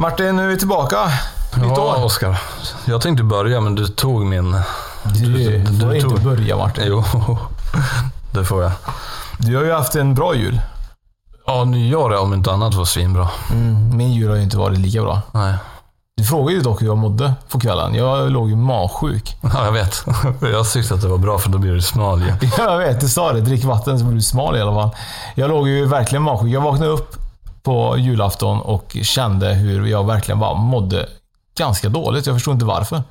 Martin, nu är vi tillbaka. Nytt Ja, år. Oskar. Jag tänkte börja, men du tog min... Du, får inte börja Martin. Jo, det får jag. Du har ju haft en bra jul. Ja, nyår om inte annat var svinbra. Mm, min jul har ju inte varit lika bra. Nej. Du frågade ju dock hur jag mådde på kvällen. Jag låg ju magsjuk. Ja, jag vet. Jag tyckte att det var bra för då blir du smal ju. Jag vet, du sa det. Drick vatten så blir du smal i alla fall. Jag låg ju verkligen magsjuk. Jag vaknade upp på julafton och kände hur jag verkligen bara mådde ganska dåligt. Jag förstod inte varför.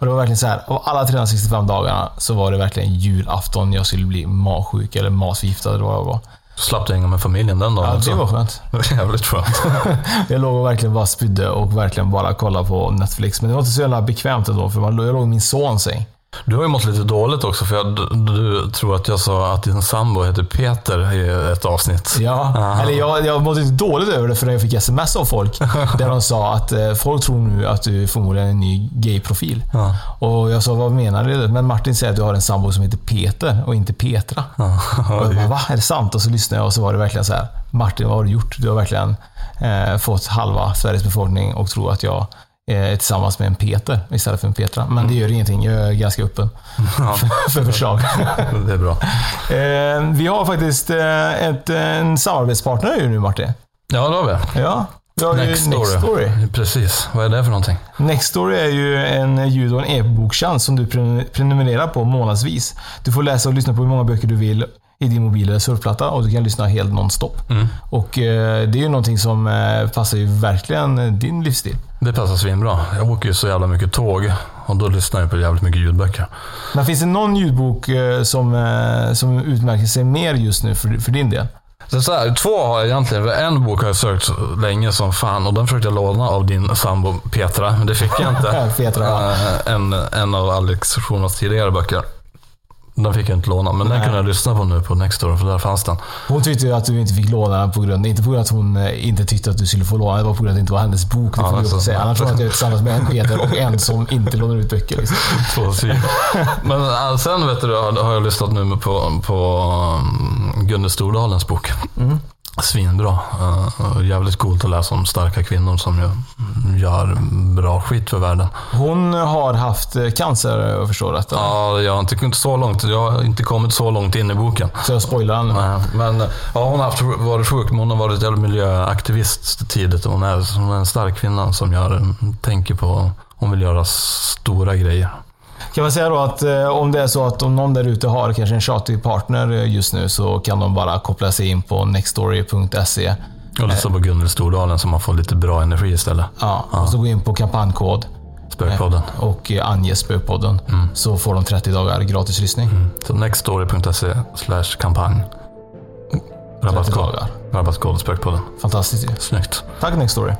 Och det var verkligen så här, av alla 365 dagarna så var det verkligen julafton jag skulle bli magsjuk eller matförgiftad eller vad jag var. Så slapp du hänga med familjen den dagen Ja, det var skönt. Det var jävligt skönt. Jag låg och verkligen bara spydde och verkligen bara kollade på Netflix. Men det var inte så jävla bekvämt ändå, för jag låg i min sons säng. Du har ju mått lite dåligt också, för jag, du, tror att jag sa att din sambo heter Peter i ett avsnitt. Ja, Aha. eller jag, jag mådde inte dåligt över det för jag fick sms av folk. där de sa att eh, folk tror nu att du är förmodligen en ny gay-profil. Ja. Och jag sa, vad menar du? Men Martin säger att du har en sambo som heter Peter och inte Petra. Och jag bara, va? Är det sant? Och så lyssnade jag och så var det verkligen så här. Martin, vad har du gjort? Du har verkligen eh, fått halva Sveriges befolkning och tror att jag är tillsammans med en Peter istället för en Petra. Men det gör ingenting. Jag är ganska öppen för, för förslag. Det är bra. Eh, vi har faktiskt eh, ett, en samarbetspartner nu Martin. Ja, det har vi. Ja, vi har Next ju story. Nextory. Precis. Vad är det för någonting? Nextory är ju en ljud och en e-boktjänst som du pre- prenumererar på månadsvis. Du får läsa och lyssna på hur många böcker du vill i din mobil eller surfplatta och du kan lyssna helt nonstop. Och eh, det är ju någonting som eh, passar ju verkligen din livsstil. Det passar svinbra. Jag åker ju så jävla mycket tåg och då lyssnar jag på jävligt mycket ljudböcker. Men finns det någon ljudbok eh, som, eh, som utmärker sig mer just nu för, för din del? Så så här, två har jag egentligen. En bok har jag sökt länge som fan och den försökte jag låna av din sambo Petra, men det fick jag inte. Petra, ja. Eh, en, en av Alex Schulmans tidigare böcker. Den fick jag inte låna, men den kunde jag lyssna på nu på Nextdoor, för där fanns den. Hon tyckte ju att du inte fick låna den på grund, inte på grund av att hon eh, inte tyckte att du skulle få låna den, det var på grund av att det inte var hennes bok. Det Ja, får vi alltså. säga. Annars tror jag tillsammans med en Peter och en som inte lånar ut böcker. Liksom. Men äh, sen vet du, har jag lyssnat nu på, på um, Gunde Stordalens bok. Svinbra. Uh, jävligt coolt att läsa om starka kvinnor som ju gör bra skit för världen. Hon har haft eh, cancer, jag förstår rätt. Ja, jag har inte kommit så långt. Jag har inte kommit så långt in i boken. Så jag spoilar den. Nej, Men ja, hon har haft, varit sjuk, men hon har varit miljöaktivist tidigt. Hon är, hon är en stark kvinna som gör, tänker på, hon vill göra stora grejer. Kan man säga då att eh, om det är så att om någon där ute har kanske en tjatig partner eh, just nu så kan de bara koppla sig in på nextstory.se. Och lyssna på Gunnel Stordalen så man får lite bra energi istället. Ja, och så gå in på kampanjkod Spökpodden. och eh, ange spökpodden. Så får de 30 dagar gratis lyssning. Så nextstory.se slash kampanj. 30 Rabattkod. Rabattkod Spökpodden. Fantastiskt ju. Snyggt. Tack Nextory.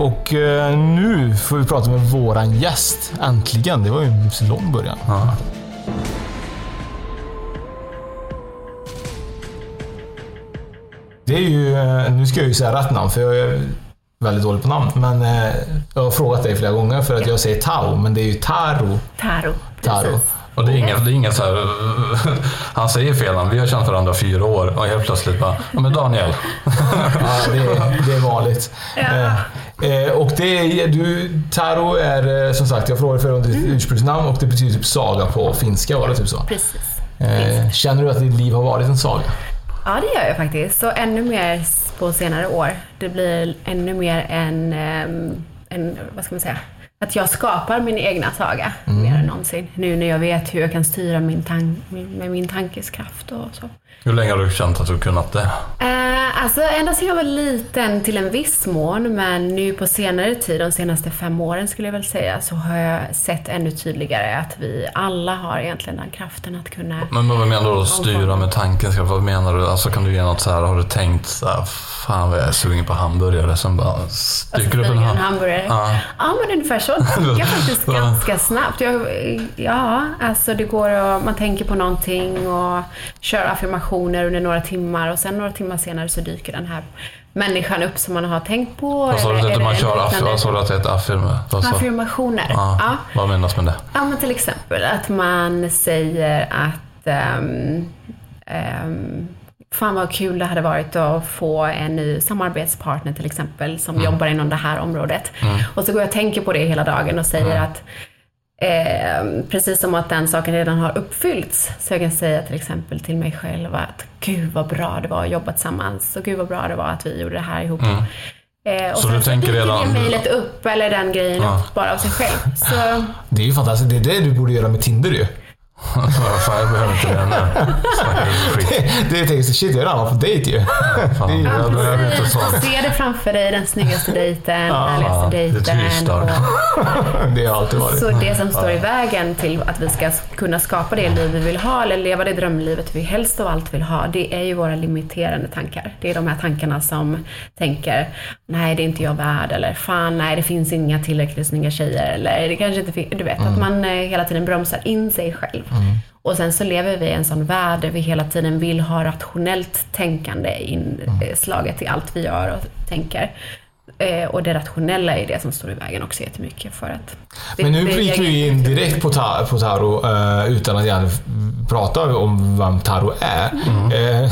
Och eh, nu får vi prata med våran gäst. Äntligen. Det var ju en så lång början. Ja. Det är ju, eh, nu ska jag ju säga rätt namn för jag, väldigt dålig på namn. Men eh, jag har frågat dig flera gånger för att jag säger Tao, men det är ju Taro. Taro. Taro. Och det är inget, det är inget så här, han säger fel namn, vi har känt varandra fyra år och helt plötsligt bara, ja men Daniel. Ja, det, är, det är vanligt. Eh, eh, och det är, du, Taro är eh, som sagt, jag frågade för under ditt ursprungsnamn och det betyder typ saga på finska, var det typ så? Precis. Eh, känner du att ditt liv har varit en saga? Ja, det gör jag faktiskt. Och ännu mer på senare år. Det blir ännu mer en, ehm, en vad ska man säga, att jag skapar min egna saga mer än någonsin. Nu när jag vet hur jag kan styra min tan- min, med min tankeskraft och så. Hur länge har du känt att du kunnat det? Eh, alltså ända sedan jag var liten till en viss mån, men nu på senare tid, de senaste fem åren skulle jag väl säga, så har jag sett ännu tydligare att vi alla har egentligen den kraften att kunna Men vad menar du att styra med tanken? Vad menar du? Alltså kan du ge något så här, har du tänkt så här, fan vad jag är sugen på hamburgare, sen bara dyker upp en, ham- hamburgare. Ja. Ja, men ungefär så. Gick faktiskt ganska snabbt. Jag, ja, alltså det går att, man tänker på någonting och kör affirmationer under några timmar och sen några timmar senare så dyker den här människan upp som man har tänkt på. Vad sa du att det- man eller kör? aff- liknande. Vad sa du att det heter? Affirm? Affirmationer. Ja. Ja. Vad menas med det? Ja, men till exempel att man säger att um, um, Fan vad kul det hade varit att få en ny samarbetspartner till exempel som Mm. jobbar inom det här området. Och så går jag och tänker på det hela dagen och säger Mm. att eh, precis som att den saken redan har uppfyllts. Så jag kan säga till exempel till mig själv att gud vad bra det var att jobba tillsammans och gud vad bra det var att vi gjorde det här ihop. Eh, och Mm. Så sen du tänker dyker redan- det mejlet upp eller den grejen Ja. upp bara av sig själv. Så Det är ju fantastiskt. Det är det du borde göra med Tinder ju. Jag behöver inte. Snackar du är tänkt shit, jag är redan på dejt ju. Fan, Det är- jag behöver inte sånt. Se det framför dig, den snyggaste dejten, härligaste det är dejten. och- Det har alltid varit. Så det som står i vägen till att vi ska kunna skapa det liv vi vill ha, eller leva det drömlivet vi helst av allt vill ha, det är ju våra limiterande tankar. Det är de här tankarna som tänker, nej det är inte jag värd, eller fan nej det finns inga tillräckligt snygga tjejer, eller det kanske inte finns, du vet, att man eh, hela tiden bromsar in sig själv. Och sen så lever vi i en sån värld där vi hela tiden vill ha rationellt tänkande inslaget i allt vi gör och tänker. Eh, och det rationella är det som står i vägen också jättemycket för att... det- Men nu det- gick vi in direkt på, ta, på Taro eh, utan att egentligen prata om vem Taro är. Eh,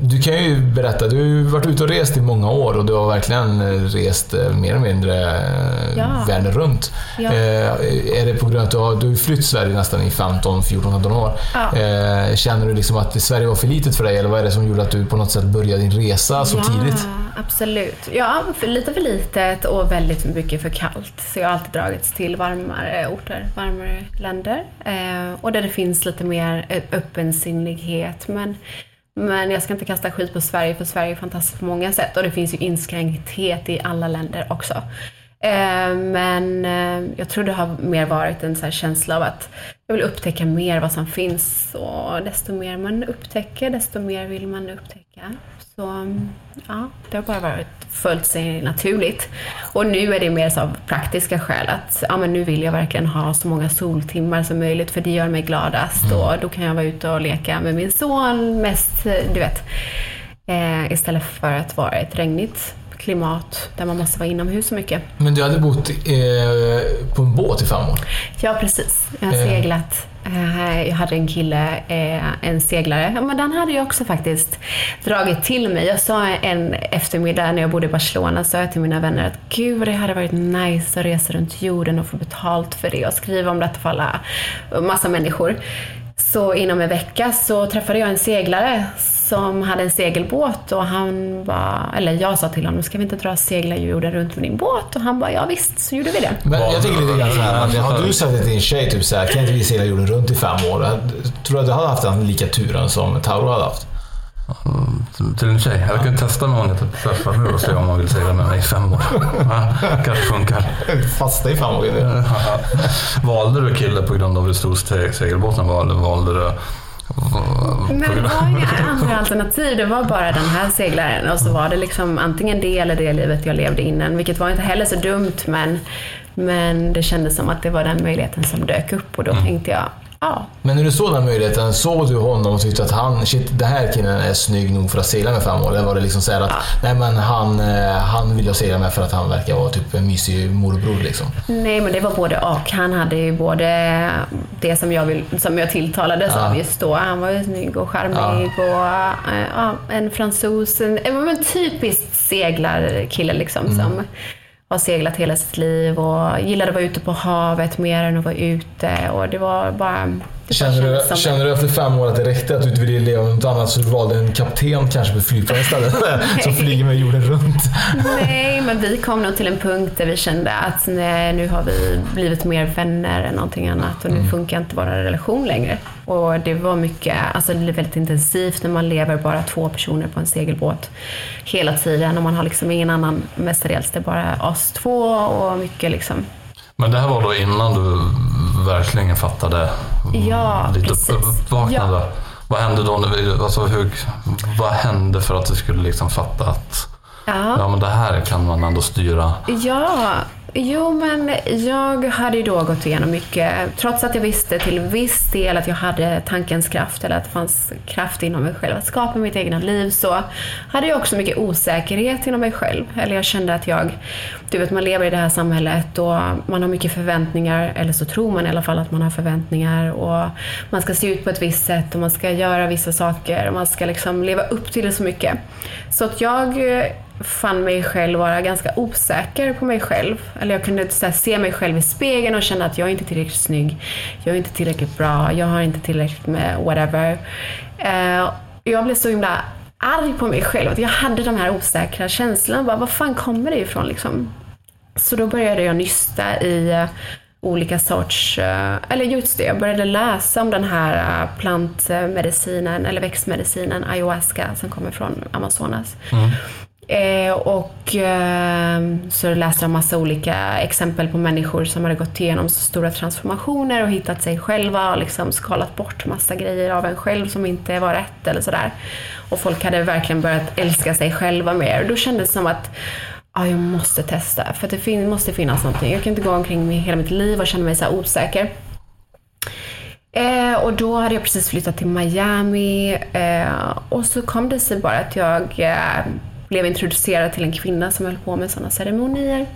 du kan ju berätta, du har varit ute och rest i många år och du har verkligen rest eh, mer eller mindre eh, Ja. världen runt. Ja. Eh, är det på grund av att du har, du har flytt Sverige nästan i 15, 14, 15 år. Ja. Eh, känner du liksom att Sverige var för litet för dig eller vad är det som gjorde att du på något sätt började din resa så tidigt? absolut. Ja, för, lite för litet och väldigt mycket för kallt. Så jag har alltid dragits till varmare orter, varmare länder. Eh, och där det finns lite mer öppensinnighet. Men, men jag ska inte kasta skit på Sverige, för Sverige är fantastiskt på många sätt. Och det finns ju inskränkthet i alla länder också. Eh, Men eh, jag tror det har mer varit en så här känsla av att jag vill upptäcka mer vad som finns. Och desto mer man upptäcker, desto mer vill man upptäcka. Så ja, det har bara varit följt sig naturligt. Och nu är det mer av praktiska skäl att ja, men nu vill jag verkligen ha så många soltimmar som möjligt för det gör mig gladast. Och då kan jag vara ute och leka med min son mest, du vet. Eh, istället för att vara ett regnigt klimat där man måste vara inomhus så mycket. Men du hade bott eh, på en båt i fem år? Ja, precis. Jag har Eh. seglat. Eh, Jag hade en kille, eh, en seglare. Ja, men den hade jag också faktiskt dragit till mig. Jag sa en eftermiddag när jag bodde i Barcelona, sa jag till mina vänner att gud det hade varit nice att resa runt jorden och få betalt för det och skriva om detta för alla, massa människor. Så inom en vecka så träffade jag en seglare som hade en segelbåt och han bara, eller jag sa till honom, ska vi inte dra segla jorden runt med din båt? Och han bara, ja visst, så gjorde vi det. Men jag tänker lite grann såhär, har du sagt till din tjej typ såhär, kan inte vi segla jorden runt i fem år? Tror du att du hade haft en lika turen som Tauro hade haft? Till en tjej. Jag kan testa med honom lite träffa nu och se om han vill segla med mig i fem år. Ja, kanske funkar. Fasta i fem år. Valde du kille på grund av hur stor segelbåten var eller valde du... Men det var inga andra alternativ. Det var bara den här seglaren. Och så var det liksom antingen det eller det livet jag levde innan. Vilket var inte heller så dumt men, men det kändes som att det var den möjligheten som dök upp. Och då tänkte jag, ja. Men när du såg den möjligheten, såg du honom och tyckte att han, shit, den här killen är snygg nog för att segla med fem år? Eller var det liksom så här att, nej men han, eh, han vill jag segla med för att han verkar vara typ en mysig morbror liksom? Nej, men det var både och. Han hade ju både det som jag, vill, som jag tilltalades Ja. av just då. Han var ju snygg och charmig och eh, ja, en fransos. En, en, en typisk seglarkille liksom Mm. som har seglat hela sitt liv och gillade att vara ute på havet mer än att vara ute. Och det var bara... Det Känner bara du, som känner du efter fem år att det räckte att du inte ville leva något annat så du valde en kapten kanske på flygplan istället? som flyger med jorden runt. Nej, men vi kom nog till en punkt där vi kände att nej, nu har vi blivit mer vänner än någonting annat och nu funkar inte vår relation längre. Och det var mycket, alltså det är väldigt intensivt när man lever bara två personer på en segelbåt hela tiden och man har liksom ingen annan mestadels, det är bara oss två och mycket liksom Men det här var då innan du verkligen fattade Ja, ditt precis. upp- uppvaknande. Vad hände då? Vi, alltså hur, vad hände för att du skulle liksom fatta att Ja. ja, men det här kan man ändå styra? Ja, jo men jag hade ju då gått igenom mycket. Trots att jag visste till viss del att jag hade tankens kraft eller att det fanns kraft inom mig själv att skapa mitt egna liv så hade jag också mycket osäkerhet inom mig själv. Eller jag kände att jag, du vet man lever i det här samhället och man har mycket förväntningar, eller så tror man i alla fall att man har förväntningar och man ska se ut på ett visst sätt och man ska göra vissa saker och man ska liksom leva upp till det så mycket. Så att jag fann mig själv vara ganska osäker på mig själv. Eller jag kunde så här, se mig själv i spegeln och känna att jag är inte tillräckligt snygg. Jag är inte tillräckligt bra. Jag har inte tillräckligt med whatever. Eh, jag blev så himla arg på mig själv. Att jag hade de här osäkra känslorna. Bara, var fan kommer det ifrån liksom? Så då började jag nysta i eh, olika sorts, eh, eller just det, jag började läsa om den här eh, plantmedicinen, eller växtmedicinen ayahuasca som kommer från Amazonas. Mm. Eh, och eh, så läste jag massa olika exempel på människor som hade gått igenom så stora transformationer och hittat sig själva och liksom skalat bort massa grejer av en själv som inte var rätt eller sådär. Och folk hade verkligen börjat älska sig själva mer. Och då kändes det som att ah, jag måste testa. För att det fin- måste finnas någonting. Jag kan inte gå omkring med hela mitt liv och känna mig så här osäker. Eh, och då hade jag precis flyttat till Miami eh, och så kom det sig bara att jag eh, blev introducerad till en kvinna som höll på med sådana ceremonier.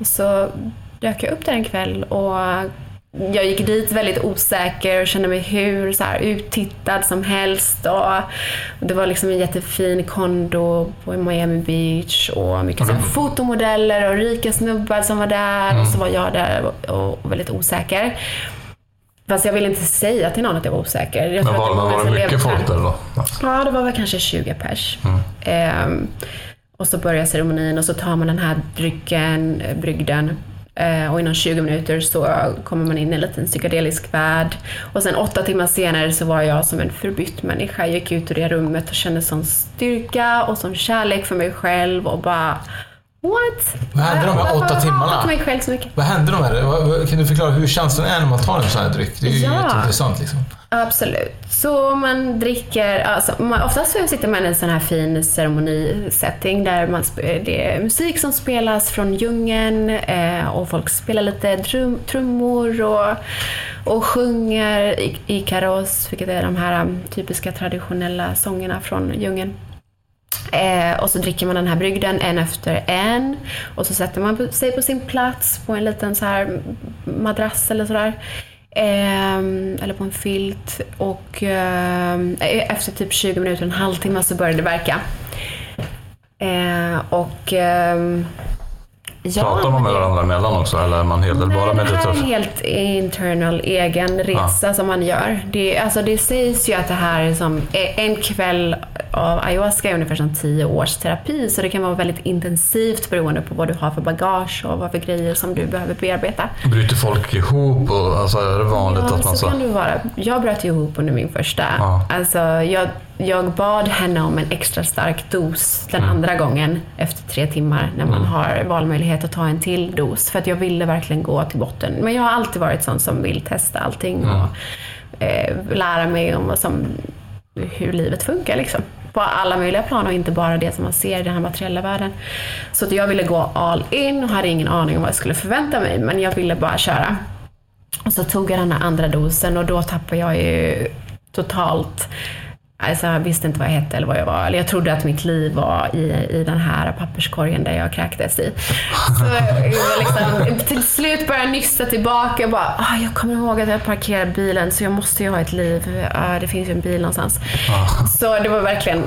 Och så dök jag upp där en kväll och jag gick dit väldigt osäker och kände mig hur så här, uttittad som helst. Och det var liksom en jättefin kondo på Miami Beach och mycket så här, fotomodeller och rika snubbar som var där. Och så var jag där och, och väldigt osäker. Fast jag ville inte säga till någon att jag var osäker. Jag Men var, många var det mycket folk där. då? Ja, det var väl kanske 20 pers. Ehm, och så börjar ceremonin och så tar man den här drycken, brygden. Eh, och inom 20 minuter så kommer man in i en liten psykedelisk värld. Och sen åtta timmar senare så var jag som en förbytt människa. Jag gick ut ur det rummet och kände sån styrka och sån kärlek för mig själv och bara What? Vad hände de här åtta timmarna? mig själv så mycket. Vad hände de här? Kan du förklara hur känslan är när man tar en sån här dryck? Det är ju Ja. jätteintressant liksom. Absolut. Så man dricker, alltså, man, oftast så sitter man i en sån här fin ceremonisetting där man, det är musik som spelas från djungeln eh, och folk spelar lite drum, trummor och, och sjunger i- Ikaros, vilket är de här um, typiska traditionella sångerna från djungeln. Eh, och så dricker man den här brygden en efter en. Och så sätter man sig på sin plats på en liten så här madrass eller sådär. Eh, eller på en filt. Och ehm, eh, efter typ 20 minuter, en halvtimme så börjar det verka. Eh, och... Ehm, ja, Pratar man med varandra emellan också eller är man helt, eller bara Nej, det här är en meditation? helt internal egen resa som man gör. Det, alltså det sägs ju att det här är som en kväll av ayahuasca är ungefär som tio års terapi. Så det kan vara väldigt intensivt beroende på vad du har för bagage och vad för grejer som du behöver bearbeta. Bryter folk ihop? Och, alltså, är det vanligt Ja, att man så så... kan det vara. Jag bröt ihop under min första. Ja. Alltså, jag, jag bad henne om en extra stark dos den Mm. andra gången efter tre timmar när man har valmöjlighet att ta en till dos. För att jag ville verkligen gå till botten. Men jag har alltid varit sån som vill testa allting Mm. och eh, lära mig om vad som, hur livet funkar. Liksom. På alla möjliga plan och inte bara det som man ser i den här materiella världen. Så att jag ville gå all in och hade ingen aning om vad jag skulle förvänta mig. Men jag ville bara köra. Och så tog jag den här andra dosen och då tappade jag ju totalt Alltså jag visste inte vad jag hette eller vad jag var. Eller jag trodde att mitt liv var i, i den här papperskorgen där jag kräktes i. Så liksom, till slut började jag nysta tillbaka. Jag, bara, ah, jag kommer ihåg att jag parkerade bilen så jag måste ju ha ett liv. Ah, det finns ju en bil någonstans. Så det var verkligen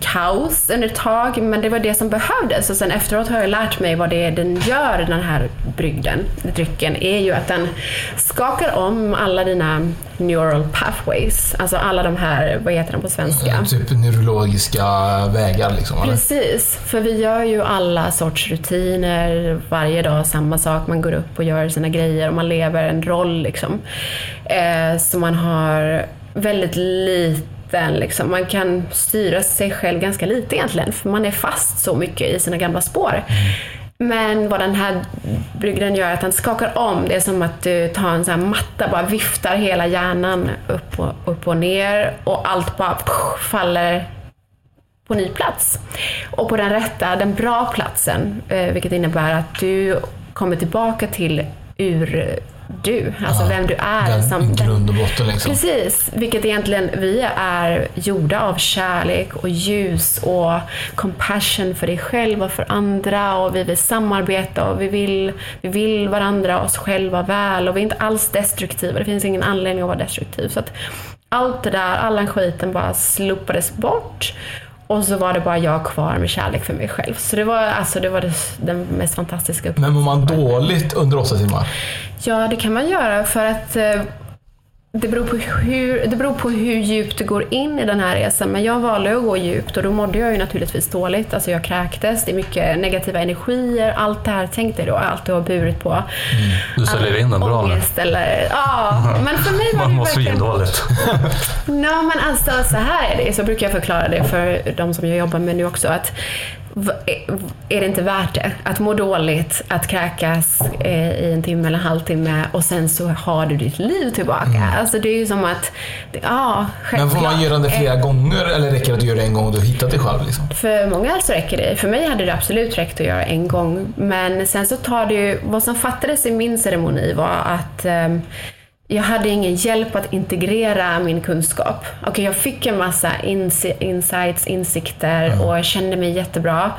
kaos under ett tag, men det var det som behövdes. Och sen efteråt har jag lärt mig vad det är den gör, den här brygden, drycken, är ju att den skakar om alla dina neural pathways. Alltså alla de här, vad heter de på svenska? Typ neurologiska vägar liksom? Eller? Precis, för vi gör ju alla sorts rutiner varje dag, samma sak. Man går upp och gör sina grejer och man lever en roll liksom. Eh, så man har väldigt lite Liksom. Man kan styra sig själv ganska lite egentligen, för man är fast så mycket i sina gamla spår. Men vad den här brygden gör är att den skakar om. Det är som att du tar en sån här matta, bara viftar hela hjärnan upp och, upp och ner och allt bara faller på ny plats. Och på den rätta, den bra platsen, eh, vilket innebär att du kommer tillbaka till ur du, alltså ja, vem du är. Den, som, grund och botten liksom. Precis, vilket egentligen vi är gjorda av kärlek och ljus och compassion för dig själv och för andra och vi vill samarbeta och vi vill, vi vill varandra och oss själva väl och vi är inte alls destruktiva. Det finns ingen anledning att vara destruktiv. Så att allt det där, all den skiten bara slopades bort och så var det bara jag kvar med kärlek för mig själv. Så det var, alltså, det var det, den mest fantastiska upplevelsen. Men mår man dåligt under åtta timmar? Ja, det kan man göra för att eh, det beror, på hur, det beror på hur djupt du går in i den här resan. Men jag valde att gå djupt och då mådde jag ju naturligtvis dåligt. Alltså jag kräktes, det är mycket negativa energier. Allt det här tänkte jag då, allt du har burit på. Mm. Du säljer in den bra nu. Eller, ja, men för mig var Man det mår verkligen... svindåligt. no, men alltså så här är det. Så brukar jag förklara det för de som jag jobbar med nu också. att är det inte värt det? Att må dåligt, att kräkas eh, i en timme eller en halvtimme och sen så har du ditt liv tillbaka. Mm. Alltså det är ju som att, ja, Men får man göra det flera gånger eller räcker det att göra det en gång och du har hittat dig själv? Liksom? För många så räcker det. För mig hade det absolut räckt att göra en gång. Men sen så tar det ju, vad som fattades i min ceremoni var att um, jag hade ingen hjälp att integrera min kunskap. Okay, jag fick en massa insights, insikter och kände mig jättebra.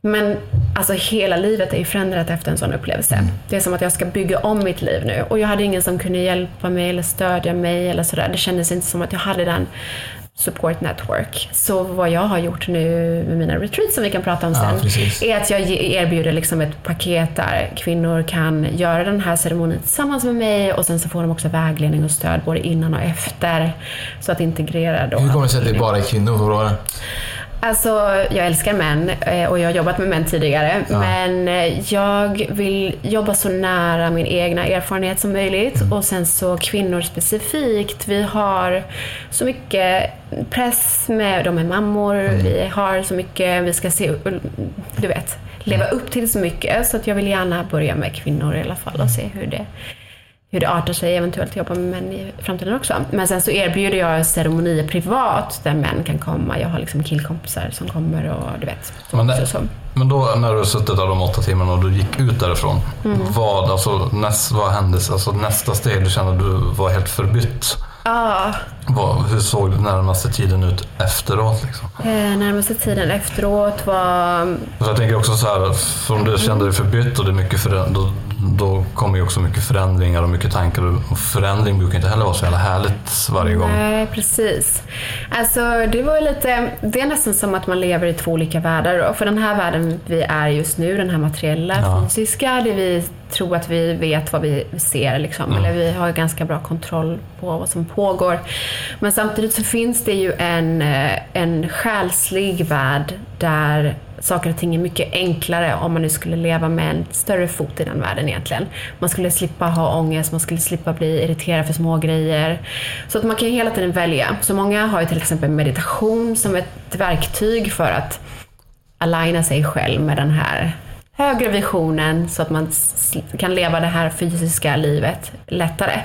Men alltså hela livet är ju förändrat efter en sån upplevelse. Mm. Det är som att jag ska bygga om mitt liv nu. Och jag hade ingen som kunde hjälpa mig eller stödja mig eller sådär. Det kändes inte som att jag hade den support network. Så vad jag har gjort nu med mina retreats som vi kan prata om sen, ja, är att jag erbjuder liksom ett paket där kvinnor kan göra den här ceremonin tillsammans med mig och sen så får de också vägledning och stöd både innan och efter. Så att integrera då. Hur kommer det sig att det bara är kvinnor som får Alltså, jag älskar män eh, och jag har jobbat med män tidigare. Ja. Men eh, jag vill jobba så nära min egna erfarenhet som möjligt. Mm. Och sen så kvinnor specifikt. Vi har så mycket press med, de är mammor, mm. vi har så mycket, vi ska se, du vet, leva upp till så mycket. Så att jag vill gärna börja med kvinnor i alla fall och se hur det hur det artar sig, eventuellt jobba med män i framtiden också. Men sen så erbjuder jag ceremonier privat där män kan komma. Jag har liksom killkompisar som kommer och du vet. Men, det, men då när du har suttit där de åtta timmarna och du gick ut därifrån. Mm. Vad, alltså, näst, vad hände? Alltså, nästa steg, du kände att du var helt förbytt. Ja. Vad, hur såg den närmaste tiden ut efteråt? Liksom? Eh, närmaste tiden efteråt var... Så jag tänker också så här, om du kände dig förbytt och det är mycket förändring, då, då kommer ju också mycket förändringar och mycket tankar. Och förändring brukar inte heller vara så jävla härligt varje gång. Nej, precis. Alltså, det var lite... Det är nästan som att man lever i två olika världar. Och för den här världen vi är just nu, den här materiella, ja. fysiska, det vi tror att vi vet vad vi ser. Liksom. Mm. Eller vi har ganska bra kontroll på vad som pågår. Men samtidigt så finns det ju en, eh, en själslig värld där saker och ting är mycket enklare om man nu skulle leva med en större fot i den världen egentligen. Man skulle slippa ha ångest, man skulle slippa bli irriterad för små grejer. Så att man kan hela tiden välja. Så många har ju till exempel meditation som ett verktyg för att aligna sig själv med den här högre visionen så att man kan leva det här fysiska livet lättare.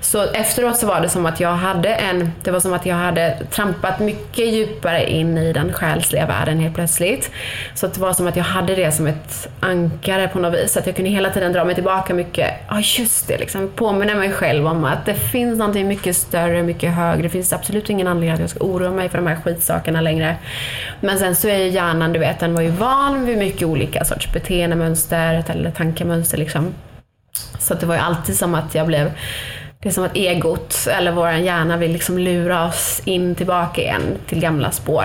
Så efteråt så var det som att jag hade en, det var som att jag hade trampat mycket djupare in i den själsliga världen helt plötsligt. Så att det var som att jag hade det som ett ankare på något vis. Så att jag kunde hela tiden dra mig tillbaka mycket. Ja just det, liksom påminna mig själv om att det finns någonting mycket större, mycket högre. Det finns absolut ingen anledning att jag ska oroa mig för de här skitsakerna längre. Men sen så är ju hjärnan, du vet, den var ju van vid mycket olika sorts beteenden beteendemönster eller tankemönster liksom. Så att det var ju alltid som att jag blev det är som att egot, eller vår hjärna, vill liksom lura oss in tillbaka igen till gamla spår.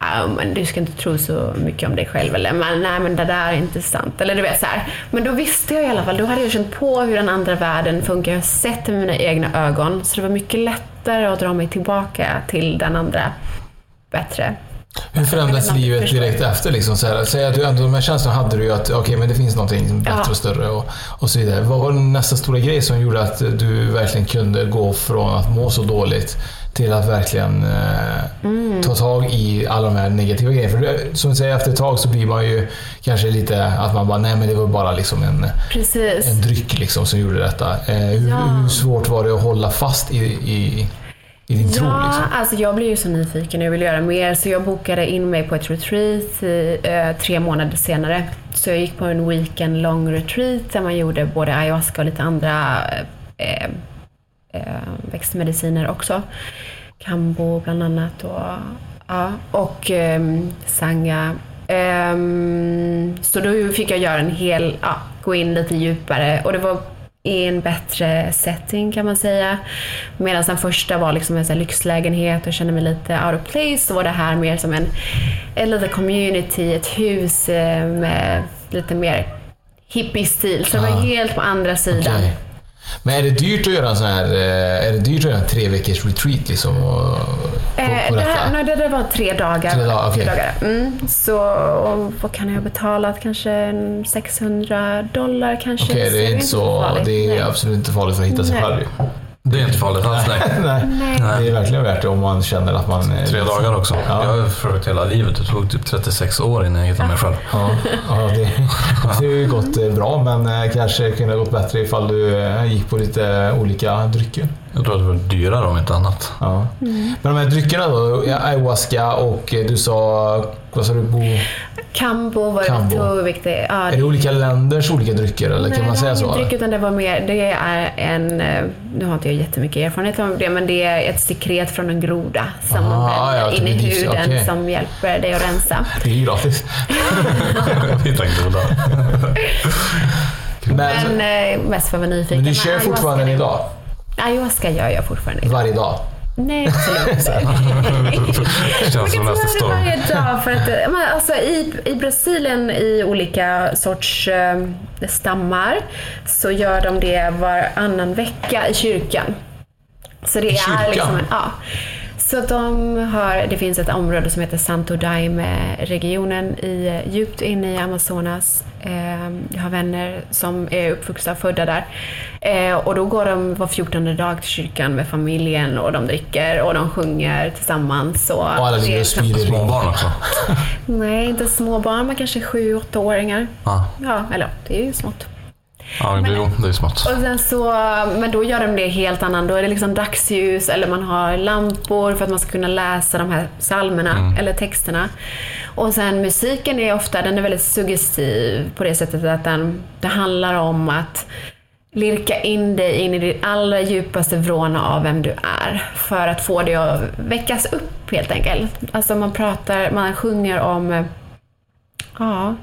Ja, men du ska inte tro så mycket om dig själv. Eller men, nej, men det där är inte sant. Eller du vet så här. Men då visste jag i alla fall, då hade jag känt på hur den andra världen funkar. Jag har sett det med mina egna ögon. Så det var mycket lättare att dra mig tillbaka till den andra bättre. Hur förändras livet direkt efter? Liksom, så här, säg att du ändå, de här känslorna hade du ju att okej, men det finns någonting bättre Ja. och större och, och så vidare. Vad var nästa stora grej som gjorde att du verkligen kunde gå från att må så dåligt till att verkligen eh, Mm. ta tag i alla de här negativa grejerna? För det- som du säger, efter ett tag så blir man ju kanske lite att man bara, nej men det var bara liksom en, Precis. en dryck liksom som gjorde detta. Eh, hur, Ja. hur svårt var det att hålla fast i, i, i din tro? Ja, Liksom? alltså jag blev ju så nyfiken och jag ville göra mer så jag bokade in mig på ett retreat eh, tre månader senare. Så jag gick på en weekend long retreat där man gjorde både ayahuasca och lite andra eh, eh, växtmediciner också. Kambo bland annat och, ja, och eh, sanga. Ehm, så då fick jag göra en hel, ja, gå in lite djupare och det var i en bättre setting kan man säga. Medan den första var liksom en lyxlägenhet och kände mig lite out of place så var det här mer som en, en liten community, ett hus eh, med lite mer hippie-stil. Så det var Ah. helt på andra sidan. Okej. Men är det dyrt att göra en sån här, eh, är det dyrt att göra en tre veckors retreat liksom? Och, på, Eh, på det, detta? här, nej, det, det var tre dagar. Tre dagar, okej. dagar. Mm, så vad kan jag ha betalat? Kanske en 600 dollar kanske. Okej, det är inte så, det är Nej. absolut inte farligt för att hitta sig själv. Det är inte farligt alls, nej. Nej. Det är verkligen värt det om man känner att man... Tre dagar också. Ja. Jag har försökt hela livet. Det tog typ 36 år innan jag hittade mig själv. Ja, ja det, det har ju gått eh, bra men eh, kanske kunde ha gått bättre ifall du eh, gick på lite olika drycker. Jag tror att det var dyrare om inte annat. Ja. Men de här dryckerna då, ayahuasca och du sa, vad sa du, Bo? Kambo var tog viktigt. Ja, Är det olika länders olika drycker eller kan man säga så? Nej, utan det var mer, det är en, eh, nu har inte jag jättemycket erfarenhet av det, men det är ett sekret från en groda som man Ah, bränner ja, in i huden okej. som hjälper dig att rensa. Det är ju gratis. Hitta en groda. Men eh, mest för att vara nyfiken. Men du Men kör ayahuasca- fortfarande än idag? Ayahuasca gör jag fortfarande. Varje dag? Nej, absolut inte. Känns som nästa storm. varje dag för att, eh, men alltså, i, I Brasilien i olika sorts eh, stammar så gör de det varannan vecka i kyrkan. Så det I kyrkan? är liksom en, ja. Så de har, det finns ett område som heter Santo Daime-regionen i, djupt inne i Amazonas. Eh, jag har vänner som är uppvuxna och födda där. Eh, och då går de var 14 dag till kyrkan med familjen och de dricker och de sjunger tillsammans. Och, Och alla ligger och spyr i. Småbarn också. Nej, inte små barn, men kanske 7-8-åringar. Ja, Ja, eller det är ju smått. Ja det, jo, det är smått. Och sen så, men då gör de det helt annan. Då är det liksom dagsljus eller man har lampor för att man ska kunna läsa de här psalmerna eller texterna. Och sen musiken är ofta, den är väldigt suggestiv på det sättet att den, det handlar om att lirka in dig in i det allra djupaste vråna av vem du är. För att få det att väckas upp helt enkelt. Alltså man pratar, man sjunger om Ja,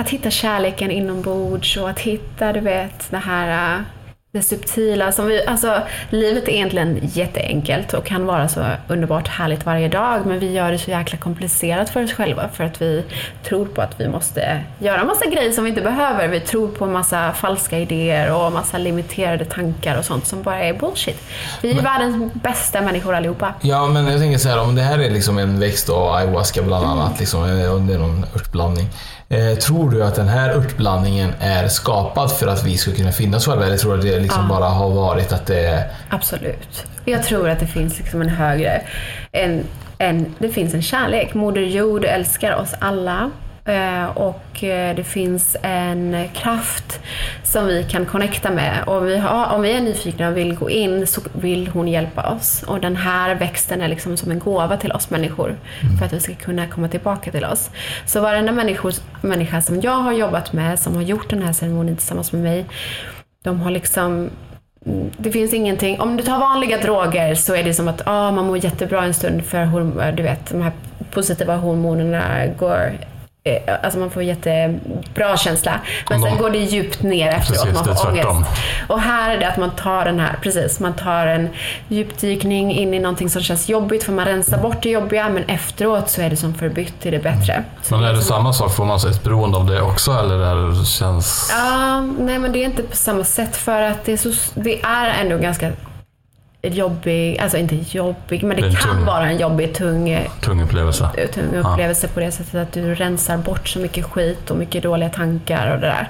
att hitta kärleken inombords och att hitta, du vet, det här äh, det subtila. Som vi, alltså, livet är egentligen jätteenkelt och kan vara så underbart härligt varje dag men vi gör det så jäkla komplicerat för oss själva för att vi tror på att vi måste göra massa grejer som vi inte behöver. Vi tror på massa falska idéer och massa limiterade tankar och sånt som bara är bullshit. Vi är världens bästa människor allihopa. Ja, men jag tänker så här, om det här är liksom en växt och ayahuasca bland annat, liksom, eh, det är någon örtblandning. Eh, tror du att den här örtblandningen är skapad för att vi ska kunna finnas själva eller tror du att det liksom bara har varit att det är... Absolut. Jag tror att det finns liksom en högre... En, en, det finns en kärlek. Moder Jord älskar oss alla. Eh, och eh, det finns en kraft som vi kan connecta med. Och vi har, om vi är nyfikna och vill gå in så vill hon hjälpa oss. Och den här växten är liksom som en gåva till oss människor för att vi ska kunna komma tillbaka till oss. Så varenda människor, människa som jag har jobbat med, som har gjort den här ceremonin tillsammans med mig, de har liksom mm, det finns ingenting, om du tar vanliga droger så är det som att ah, man mår jättebra en stund för du vet, de här positiva hormonerna går Alltså man får jättebra känsla. Men sen går det djupt ner efteråt. Precis, man får tvärtom. ångest. Och här är det att man tar den här, precis, man tar en djupdykning in i någonting som känns jobbigt för man rensar bort det jobbiga men efteråt så är det som förbytt till det bättre. Så Men är det samma sak? Får man ett beroende av det också eller det känns... Ja, nej men det är inte på samma sätt för att det är, så, det är ändå ganska jobbig, alltså inte jobbig, men det, Det kan tung- vara en jobbig, tung, Tung upplevelse. tung upplevelse på det sättet att du rensar bort så mycket skit och mycket dåliga tankar och det där.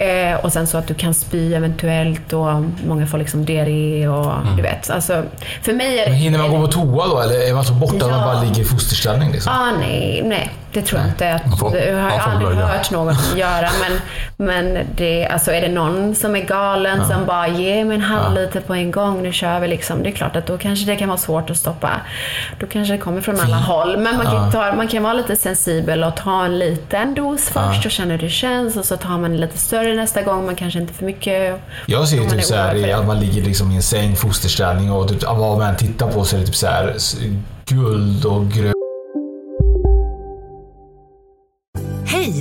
Eh, och sen så att du kan spy eventuellt och många får liksom diarré och du vet. Alltså, för mig är Men hinner man gå på toa då eller är man så borta att man Ja. bara ligger i fosterställning? Liksom? Ah, nej, nej, det tror jag inte. Att, får- har jag får aldrig blöja. hört någon göra. Men, men det, alltså, är det någon som är galen som bara ge mig en halvliter på en gång, nu kör vi liksom. Det är klart att då kanske det kan vara svårt att stoppa. Då kanske det kommer från alla håll. Men man kan, ta, man kan vara lite sensibel och ta en liten dos först och känna hur det känns. Och så tar man en lite större nästa gång, men kanske inte för mycket. Jag ser ju typ så här, att man ligger liksom i en säng, fosterställning och typ, vad man än tittar på så är det typ så här guld och grönt.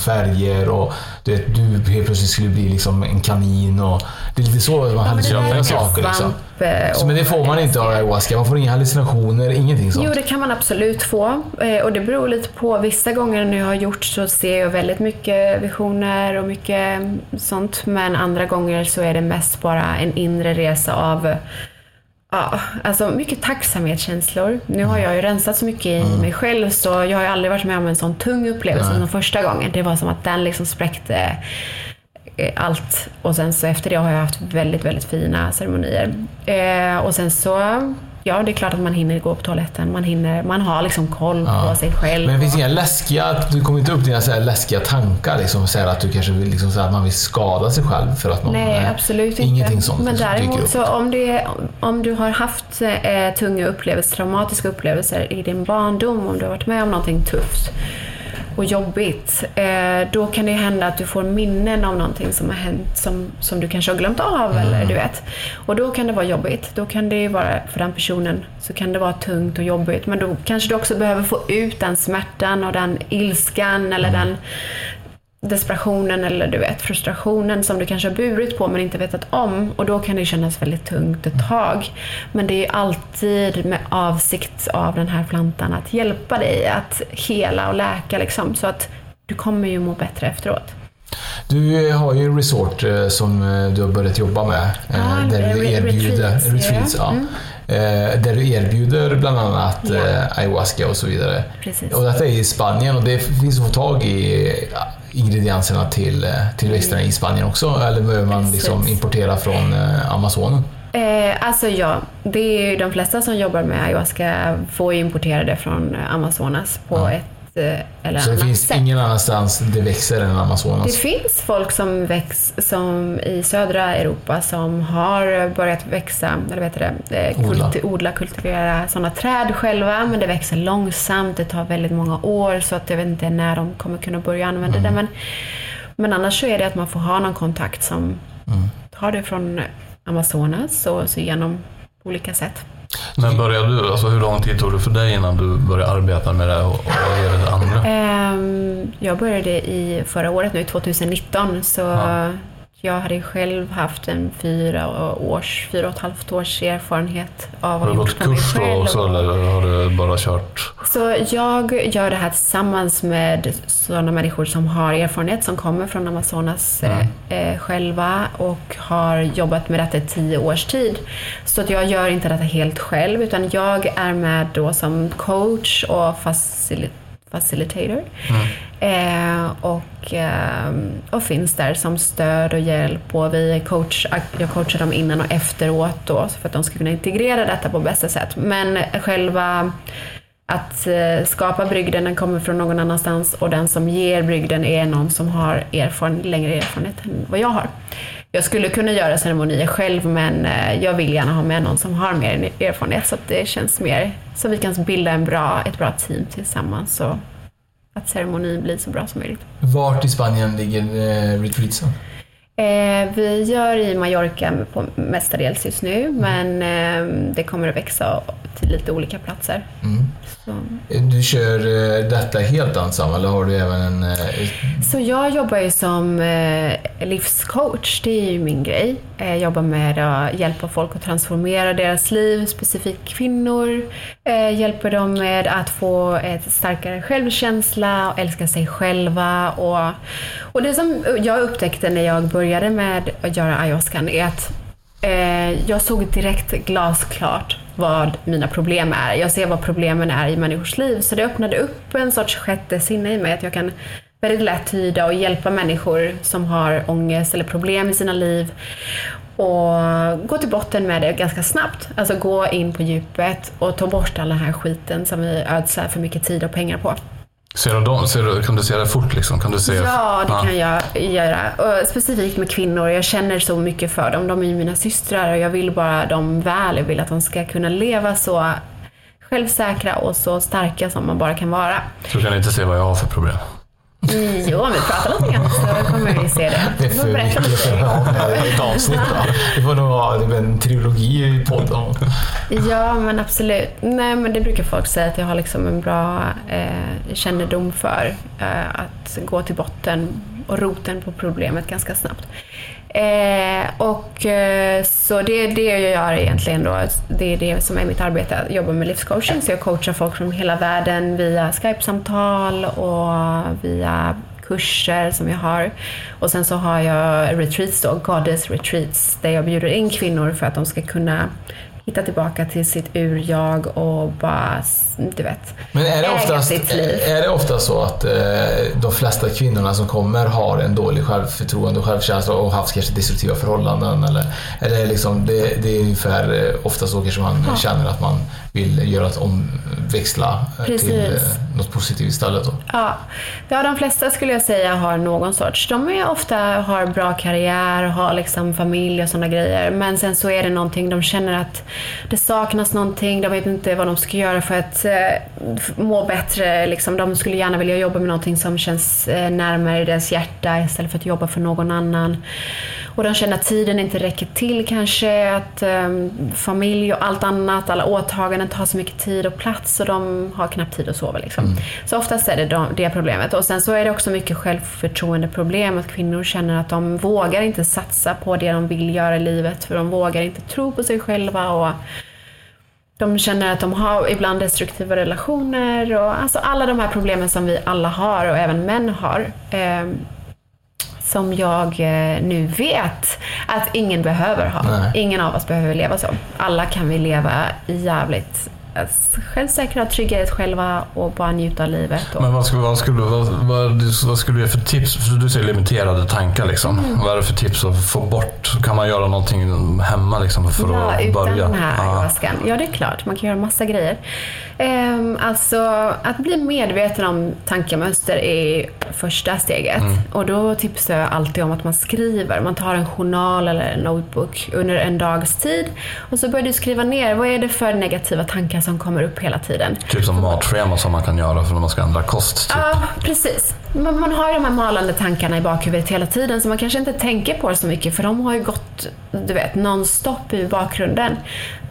Färger och du, vet, du helt plötsligt skulle bli liksom en kanin och det är lite så man sina är saker liksom. eh, Så, men det får man inte av ayahuasca. Man får inga hallucinationer, ingenting sånt. Jo, det kan man absolut få. Eh, Och det beror lite på. Vissa gånger när jag har gjort så ser jag väldigt mycket visioner och mycket sånt. Men andra gånger så är det mest bara en inre resa av Ja, alltså mycket tacksamhetskänslor. Nu har jag ju rensat så mycket i mig själv så jag har ju aldrig varit med om en sån tung upplevelse Nej. som första gången. Det var som att den liksom spräckte eh, allt. Och sen så efter det har jag haft väldigt, väldigt fina ceremonier. Eh, och sen så, ja det är klart att man hinner gå på toaletten. Man hinner, man har liksom koll på Ja. sig själv. Men det finns inga läskiga, du kommer inte upp dina så läskiga tankar liksom, så att du kanske vill liksom, så att man vill skada sig själv för att man... Nej, absolut inte. Ingenting sånt Men däremot så om, det, om du har haft eh, tunga upplevelser, traumatiska upplevelser i din barndom, om du har varit med om någonting tufft och jobbigt, eh, då kan det hända att du får minnen av någonting som har hänt som, som du kanske har glömt av. Mm. Eller, du vet. Och då kan det vara jobbigt. Då kan det vara, för den personen, så kan det vara tungt och jobbigt. Men då kanske du också behöver få ut den smärtan och den ilskan eller Mm. den desperationen eller du vet frustrationen som du kanske har burit på men inte vetat om och då kan det kännas väldigt tungt ett tag. Men det är alltid med avsikt av den här plantan att hjälpa dig att hela och läka liksom så att du kommer ju må bättre efteråt. Du har ju resort eh, som eh, du har börjat jobba med. eh, Ja, där du erbjuder retreats, retreats, ja. Mm. Eh, Där du erbjuder bland annat Ja. eh, ayahuasca och så vidare. Precis. Och detta är i Spanien och det finns att få tag i ingredienserna till, eh, till växterna i Spanien också? Eller behöver man liksom importera från eh, Amazonen? Eh, alltså ja, det är de flesta som jobbar med ayahuasca får importera det från Amazonas på Ja. ett eller Så det finns sätt. ingen annanstans det växer än Amazonas? Det finns folk som väx, som i södra Europa som har börjat växa, eller vet det, eh, Odla. kulti, odla, kultivera sådana träd själva. Men det växer långsamt, det tar väldigt många år så att jag vet inte när de kommer kunna börja använda Mm. det. Men, men annars så är det att man får ha någon kontakt som Mm. tar det från Amazonas och så genom olika sätt. När började du? Alltså hur lång tid tog det för dig innan du började arbeta med det och, är det andra? Ehm, jag började i förra året, nu 2019, så jag hade själv haft en fyra, års, fyra och ett halvt års erfarenhet av att gått kurs då också eller har du bara kört? Så jag gör det här tillsammans med sådana människor som har erfarenhet, som kommer från Amazonas Mm. eh, själva och har jobbat med detta i tio års tid. Så att jag gör inte detta helt själv, utan jag är med då som coach och facil- facilitator. Eh, och, eh, och finns där som stöd och hjälp. Och vi coach, jag coachar dem innan och efteråt då, för att de ska kunna integrera detta på bästa sätt. Men själva att eh, skapa brygden den kommer från någon annanstans och den som ger brygden är någon som har erfaren, längre erfarenhet än vad jag har. Jag skulle kunna göra ceremonier själv men eh, jag vill gärna ha med någon som har mer erfarenhet så att det känns mer så vi kan bilda en bra, ett bra team tillsammans och att ceremonin blir så bra som möjligt. Vart i Spanien ligger eh, retreatsen? Eh, vi gör i Mallorca på mestadels just nu men eh, det kommer att växa till lite olika platser. Mm. Så. Du kör eh, detta helt ensam eller har du även en... eh, Så jag jobbar ju som eh, livscoach, det är ju min grej. Jag jobbar med att hjälpa folk att transformera deras liv, specifikt kvinnor. Hjälper dem med att få ett starkare självkänsla och älska sig själva. Och, och det som jag upptäckte när jag började med att göra ayahuascan är att jag såg direkt glasklart vad mina problem är. Jag ser vad problemen är i människors liv. Så det öppnade upp en sorts sjätte sinne i mig. Att jag kan väldigt lätt tyda och hjälpa människor som har ångest eller problem i sina liv. Och gå till botten med det ganska snabbt. Alltså gå in på djupet och ta bort all den här skiten som vi ödslar för mycket tid och pengar på. Ser du dem, ser du, kan du se det fort liksom? Kan du se, Ja, det kan jag göra. Och specifikt med kvinnor. Jag känner så mycket för dem. De är ju mina systrar och jag vill bara dem väl. Jag vill att de ska kunna leva så självsäkra och så starka som man bara kan vara. Så kan du inte se vad jag har för problem. Jo, om vi pratar lite grann så kommer vi se det. Det är för mycket ett avsnitt. Va? Det får nog vara en trilogi i podden. Ja, men absolut. Nej, men det brukar folk säga att jag har liksom en bra eh, kännedom för. Eh, att gå till botten och roten på problemet ganska snabbt. Eh, och eh, så det är det jag gör egentligen då. Det är det som är mitt arbete, att jobba med livscoaching. Så jag coachar folk från hela världen via Skype-samtal och via kurser som jag har. Och sen så har jag retreats då, Goddess retreats, där jag bjuder in kvinnor för att de ska kunna hitta tillbaka till sitt ur-jag och bara, du vet, Men är det, oftast, sitt liv. är det ofta så att eh, de flesta kvinnorna som kommer har en dålig självförtroende och självkänsla och haft kanske destruktiva förhållanden? Eller det, liksom, det, det är ungefär eh, ofta så kanske man Ja. känner att man vill göra ett omväxla eh, till Precis. eh, något positivt istället? Då. Ja. ja, de flesta skulle jag säga har någon sorts. De är ofta har bra karriär, har liksom familj och sådana grejer. Men sen så är det någonting, de känner att det saknas någonting. De vet inte vad de ska göra för att eh, må bättre. Liksom, de skulle gärna vilja jobba med någonting som känns eh, närmare deras hjärta istället för att jobba för någon annan. Och de känner att tiden inte räcker till kanske. Att eh, familj och allt annat, alla åtaganden tar så mycket tid och plats och de har knappt tid att sova. Liksom. Så oftast är det de- det problemet. Och sen så är det också mycket självförtroendeproblem. Att kvinnor känner att de vågar inte satsa på det de vill göra i livet. För de vågar inte tro på sig själva. Och de känner att de har ibland destruktiva relationer. Och alltså alla de här problemen som vi alla har och även män har. Eh, som jag eh, nu vet att ingen behöver ha. Nej. Ingen av oss behöver leva så. Alla kan vi leva jävligt självsäkra, trygga i oss själva och bara njuta av livet. Men vad skulle, vad, skulle, vad, vad, vad skulle du ge för tips? För du säger limiterade tankar. Liksom. Mm. Vad är det för tips att få bort? Kan man göra någonting hemma liksom, för ja, att utan börja? den här Ja. ayahuascan. Ja, det är klart. Man kan göra massa grejer. Ehm, alltså, att bli medveten om tankemönster är första steget. Mm. Och då tipsar jag alltid om att man skriver. Man tar en journal eller en notebook under en dags tid. Och så börjar du skriva ner, vad är det för negativa tankar tankar som kommer upp hela tiden. Typ som matschema som man kan göra för när man ska ändra kost. Typ. Ja, precis. Man, man har ju de här malande tankarna i bakhuvudet hela tiden så man kanske inte tänker på så mycket för de har ju gått, du vet, nonstop i bakgrunden.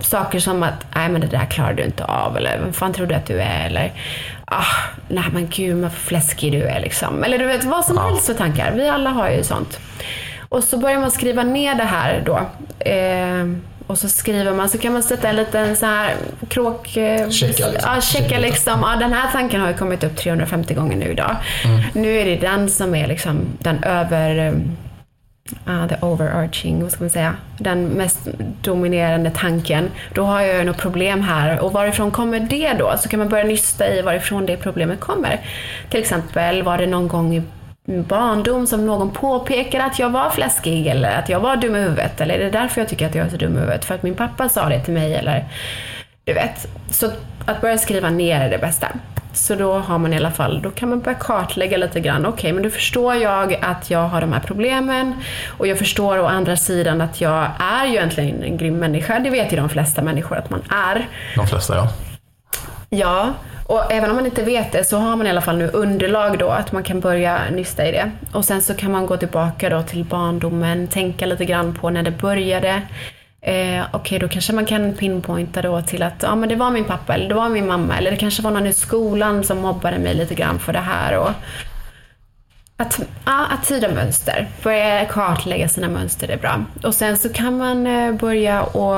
Saker som att, nej men det där klarar du inte av eller vem fan tror du att du är eller ah, nej men gud vad fläskig du är liksom. Eller du vet, vad som helst för tankar. Vi alla har ju sånt. Och så börjar man skriva ner det här då. Eh, och så skriver man, så kan man sätta en liten så här kråk... eh, Checka liksom. Ja, checka liksom. Ja, den här tanken har ju kommit upp 350 gånger nu idag. Mm. Nu är det den som är liksom den över... Ja, the overarching, vad ska man säga? Den mest dominerande tanken. Då har jag ju något problem här. Och varifrån kommer det då? Så kan man börja nysta i varifrån det problemet kommer. Till exempel, var det någon gång i Mm, barndom som någon påpekade att jag var fläskig eller att jag var dum i huvudet? Eller är det därför jag tycker att jag är så dum i huvudet? För att min pappa sa det till mig eller du vet. Så att börja skriva ner är det bästa. Så då har man i alla fall, då kan man börja kartlägga lite grann. Okej, men då förstår jag att jag har de här problemen och jag förstår å andra sidan att jag är ju egentligen en grym människa. Det vet ju de flesta människor att man är. De flesta ja. Ja, och även om man inte vet det så har man i alla fall nu underlag då att man kan börja nysta i det. Och sen så kan man gå tillbaka då till barndomen, tänka lite grann på när det började. Eh, Okej, då kanske man kan pinpointa då till att ja, men det var min pappa eller det var min mamma eller det kanske var någon i skolan som mobbade mig lite grann för det här. Och att, ja, att tyda mönster. Börja kartlägga sina mönster är bra. Och sen så kan man eh, börja och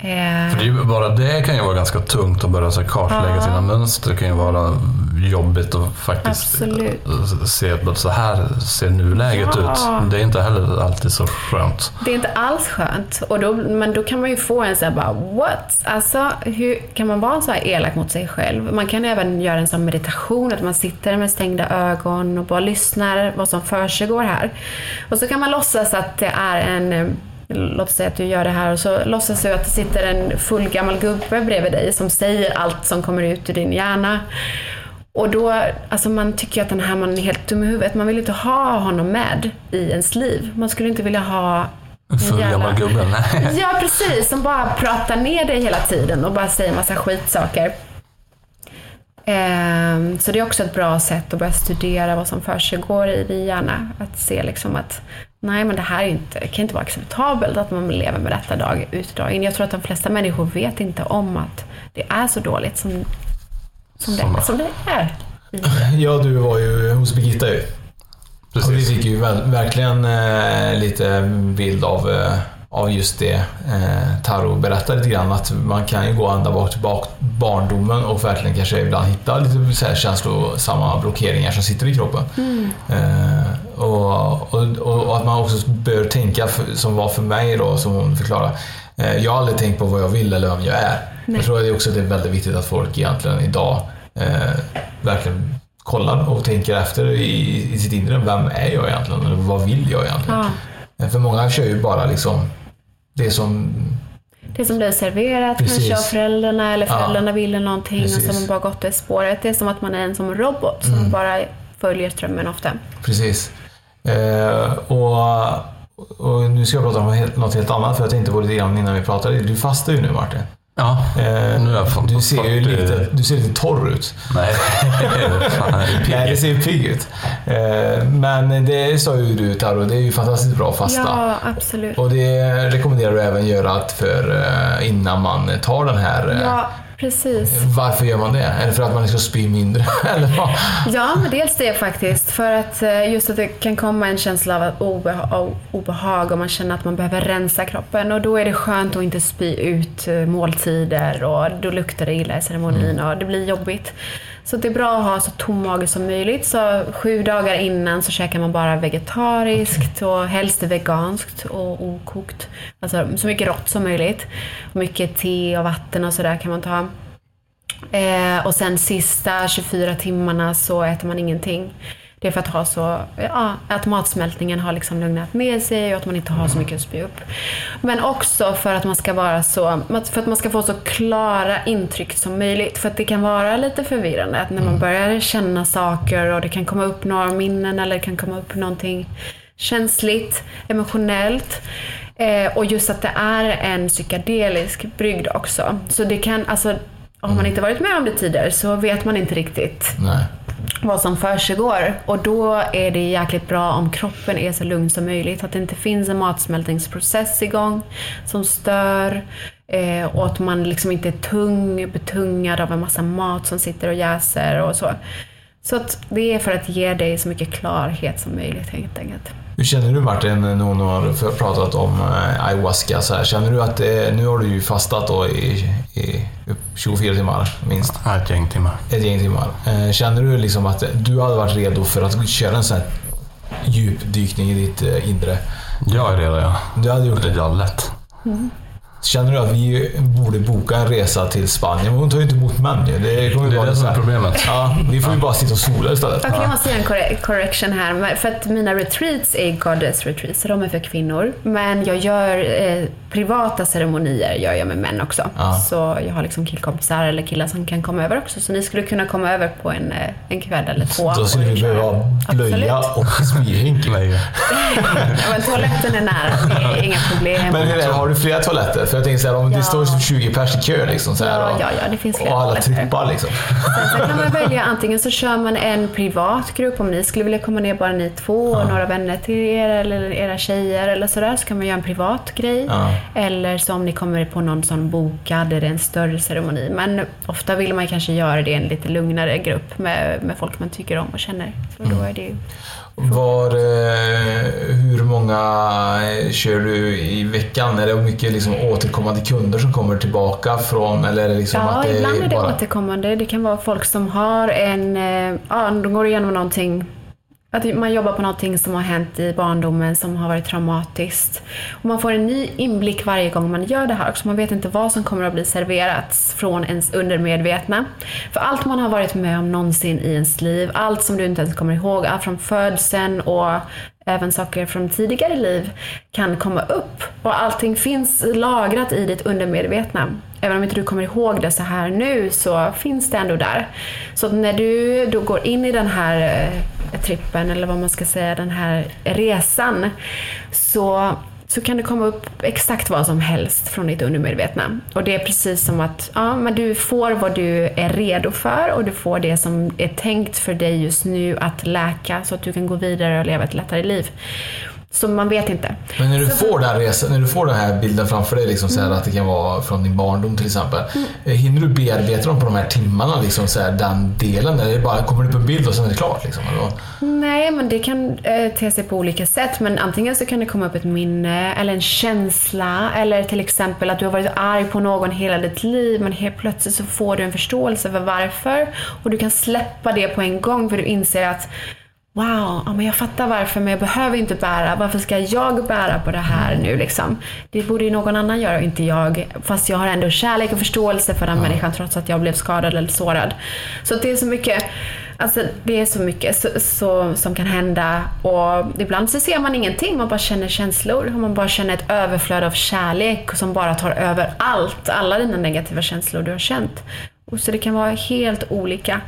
för det är ju, bara det kan ju vara ganska tungt att börja så kartlägga Ja. sina mönster. Det kan ju vara jobbigt att faktiskt Absolut. se att så här ser nuläget Ja. ut. Det är inte heller alltid så skönt. Det är inte alls skönt. Och då, men då kan man ju få en sån här bara what? Alltså hur kan man vara så här elak mot sig själv? Man kan även göra en sån meditation, att man sitter med stängda ögon och bara lyssnar vad som försiggår här. Och så kan man låtsas att det är en eh, Låt säga att du gör det här och så låtsas du att det sitter en full gammal gubbe bredvid dig som säger allt som kommer ut ur din hjärna. Och då, alltså man tycker ju att den här mannen är helt dum i huvudet. Man vill inte ha honom med i ens liv. Man skulle inte vilja ha En full jävla- gammal gubbe. Ja, precis. Som bara pratar ner dig hela tiden och bara säger massa skitsaker. Ehm, Så det är också ett bra sätt att börja studera vad som försiggår i din hjärna. Att se liksom att nej, men det här är inte, det kan inte vara acceptabelt att man lever med detta dag ut och dag in. Jag tror att de flesta människor vet inte om att det är så dåligt som, som, det, som det är. Ja, du var ju hos Birgitta ju. Och vi fick ju verkligen eh, lite bild av, eh, av just det. Eh, Taro berättade lite grann att man kan ju gå ända bak till bak, barndomen och verkligen kanske ibland hitta lite så här känslosamma blockeringar som sitter i kroppen. Eh, och, och, och, att man också bör tänka, för, som var för mig då, som hon förklarade. Eh, jag har aldrig tänkt på vad jag vill eller vem jag är. Nej. Jag tror att det också det är väldigt viktigt att folk egentligen idag eh, verkligen kollar och tänker efter i, i sitt inre. Vem är jag egentligen? Eller vad vill jag egentligen? Ja. Eh, För många kör ju bara liksom det som... Det som blir serverat Precis. kanske av föräldrarna eller Ja. föräldrarna ville någonting och så Precis. har man bara gått det spåret. Det är som att man är en som robot som Mm. bara följer strömmen ofta. Precis. Eh, och, och nu ska jag prata om något helt annat för jag tänkte på det innan vi pratade. Du fastar ju nu Martin. Ja, eh, nu är jag fan du ser ju 40. lite, du ser lite torr ut. Nej, fan. Nej, det ser ju pigg ut. Eh, men det sa ju du Taro, det är ju fantastiskt bra fasta. Ja, absolut. Och det rekommenderar du även göra för, eh, innan man tar den här... eh, Ja, precis. Varför gör man det? Är det för att man ska spy mindre? Eller vad? Ja, men dels det faktiskt. För att eh, just att det kan komma en känsla av obeha- obehag och man känner att man behöver rensa kroppen. Och då är det skönt att inte spy ut eh, måltider och då luktar det illa i ceremonin och det blir jobbigt. Så det är bra att ha så tom mage som möjligt. Så sju dagar innan så käkar man bara vegetariskt och helst veganskt och okokt. Alltså så mycket rått som möjligt. Mycket te och vatten och sådär kan man ta. Eh, och sen sista 24 timmarna så äter man ingenting. Det är för att ha så, ja, att matsmältningen har liksom lugnat ner sig och att man inte har så mycket att spy upp. Men också för att man ska vara så, för att man ska få så klara intryck som möjligt. För att det kan vara lite förvirrande att när man börjar känna saker och det kan komma upp några minnen eller det kan komma upp någonting känsligt, emotionellt. Eh, och just att det är en psykedelisk brygd också. Så det kan, alltså, om man inte varit med om det tidigare så vet man inte riktigt Nej vad som försiggår. Och då är det jäkligt bra om kroppen är så lugn som möjligt. Att det inte finns en matsmältningsprocess igång som stör. Eh, och att man liksom inte är tung, betungad av en massa mat som sitter och jäser och så. Så att det är för att ge dig så mycket klarhet som möjligt helt enkelt. Hur känner du Martin, när någon har pratat om eh, ayahuasca så här, Känner du att eh, nu har du ju fastat då i, i upp 24 timmar minst? Ett gäng timmar. Ett gäng timmar. Eh, Känner du liksom att du hade varit redo för att köra en sån här djupdykning i ditt inre? Jag är redo ja. Du hade gjort det? Ja, lätt. Känner du att vi borde boka en resa till Spanien? Men hon tar ju inte emot män ju. Det kommer ju Det är vara det som är problemet. Ja, vi får ju bara sitta och sola istället. Okej, jag måste göra en corre- correction här. För att mina retreats är goddess retreats, så de är för kvinnor. Men jag gör eh, privata ceremonier gör jag med män också. Ja. Så jag har liksom killkompisar eller killar som kan komma över också. Så ni skulle kunna komma över på en, eh, en kväll eller två. Då skulle vi behöva blöja och spyhink. Ja, men toaletten är nära, det är inga problem. Men det, har du flera toaletter? För jag tänker så här, om det Ja. står 20 pers i kö liksom så här, Ja, och, ja, ja, det finns flera och alla trippar liksom. Sen så kan man välja, antingen så kör man en privat grupp om ni skulle vilja komma ner bara ni två och några vänner till er eller era tjejer eller sådär så kan man göra en privat grej. Eller så om ni kommer på någon sån bokad, det är en större ceremoni. Men ofta vill man kanske göra det i en lite lugnare grupp med, med folk man tycker om och känner. Och då är det ju Var, eh, hur många eh, kör du i veckan? Är det mycket liksom återkommande kunder som kommer tillbaka från? Eller liksom Ja, ibland är det bara... återkommande. Det kan vara folk som har en, eh, ja, de går igenom någonting att man jobbar på någonting som har hänt i barndomen som har varit traumatiskt. Och man får en ny inblick varje gång man gör det här också. Man vet inte vad som kommer att bli serverat från ens undermedvetna. För allt man har varit med om någonsin i ens liv, allt som du inte ens kommer ihåg, allt från födseln och även saker från tidigare liv kan komma upp. Och allting finns lagrat i ditt undermedvetna. Även om inte du kommer ihåg det så här nu så finns det ändå där. Så att när du då går in i den här eh, trippen, eller vad man ska säga, den här resan, så så kan det komma upp exakt vad som helst från ditt undermedvetna. Och det är precis som att ja, men du får vad du är redo för och du får det som är tänkt för dig just nu att läka så att du kan gå vidare och leva ett lättare liv. Så man vet inte. Men när du, Så- får den resan, när du får den här bilden framför dig, liksom, så här, att det kan vara från din barndom till exempel. eh, Hinner du bearbeta dem på de här timmarna, liksom, så här, den delen? Eller bara, kommer det upp en bild och sen är det klart? Liksom? Nej, men det kan eh, te sig på olika sätt. Men antingen så kan det komma upp ett minne eller en känsla. Eller till exempel att du har varit arg på någon hela ditt liv men helt plötsligt så får du en förståelse för varför. Och du kan släppa det på en gång för du inser att Wow, ja, men jag fattar varför men jag behöver inte bära. Varför ska jag bära på det här nu liksom? Det borde ju någon annan göra och inte jag. Fast jag har ändå kärlek och förståelse för den människan trots att jag blev skadad eller sårad. Så det är så mycket Alltså det är så mycket så, så, som kan hända och ibland så ser man ingenting, man bara känner känslor. Och man bara känner ett överflöd av kärlek som bara tar över allt, alla dina negativa känslor du har känt. Så det kan vara helt olika.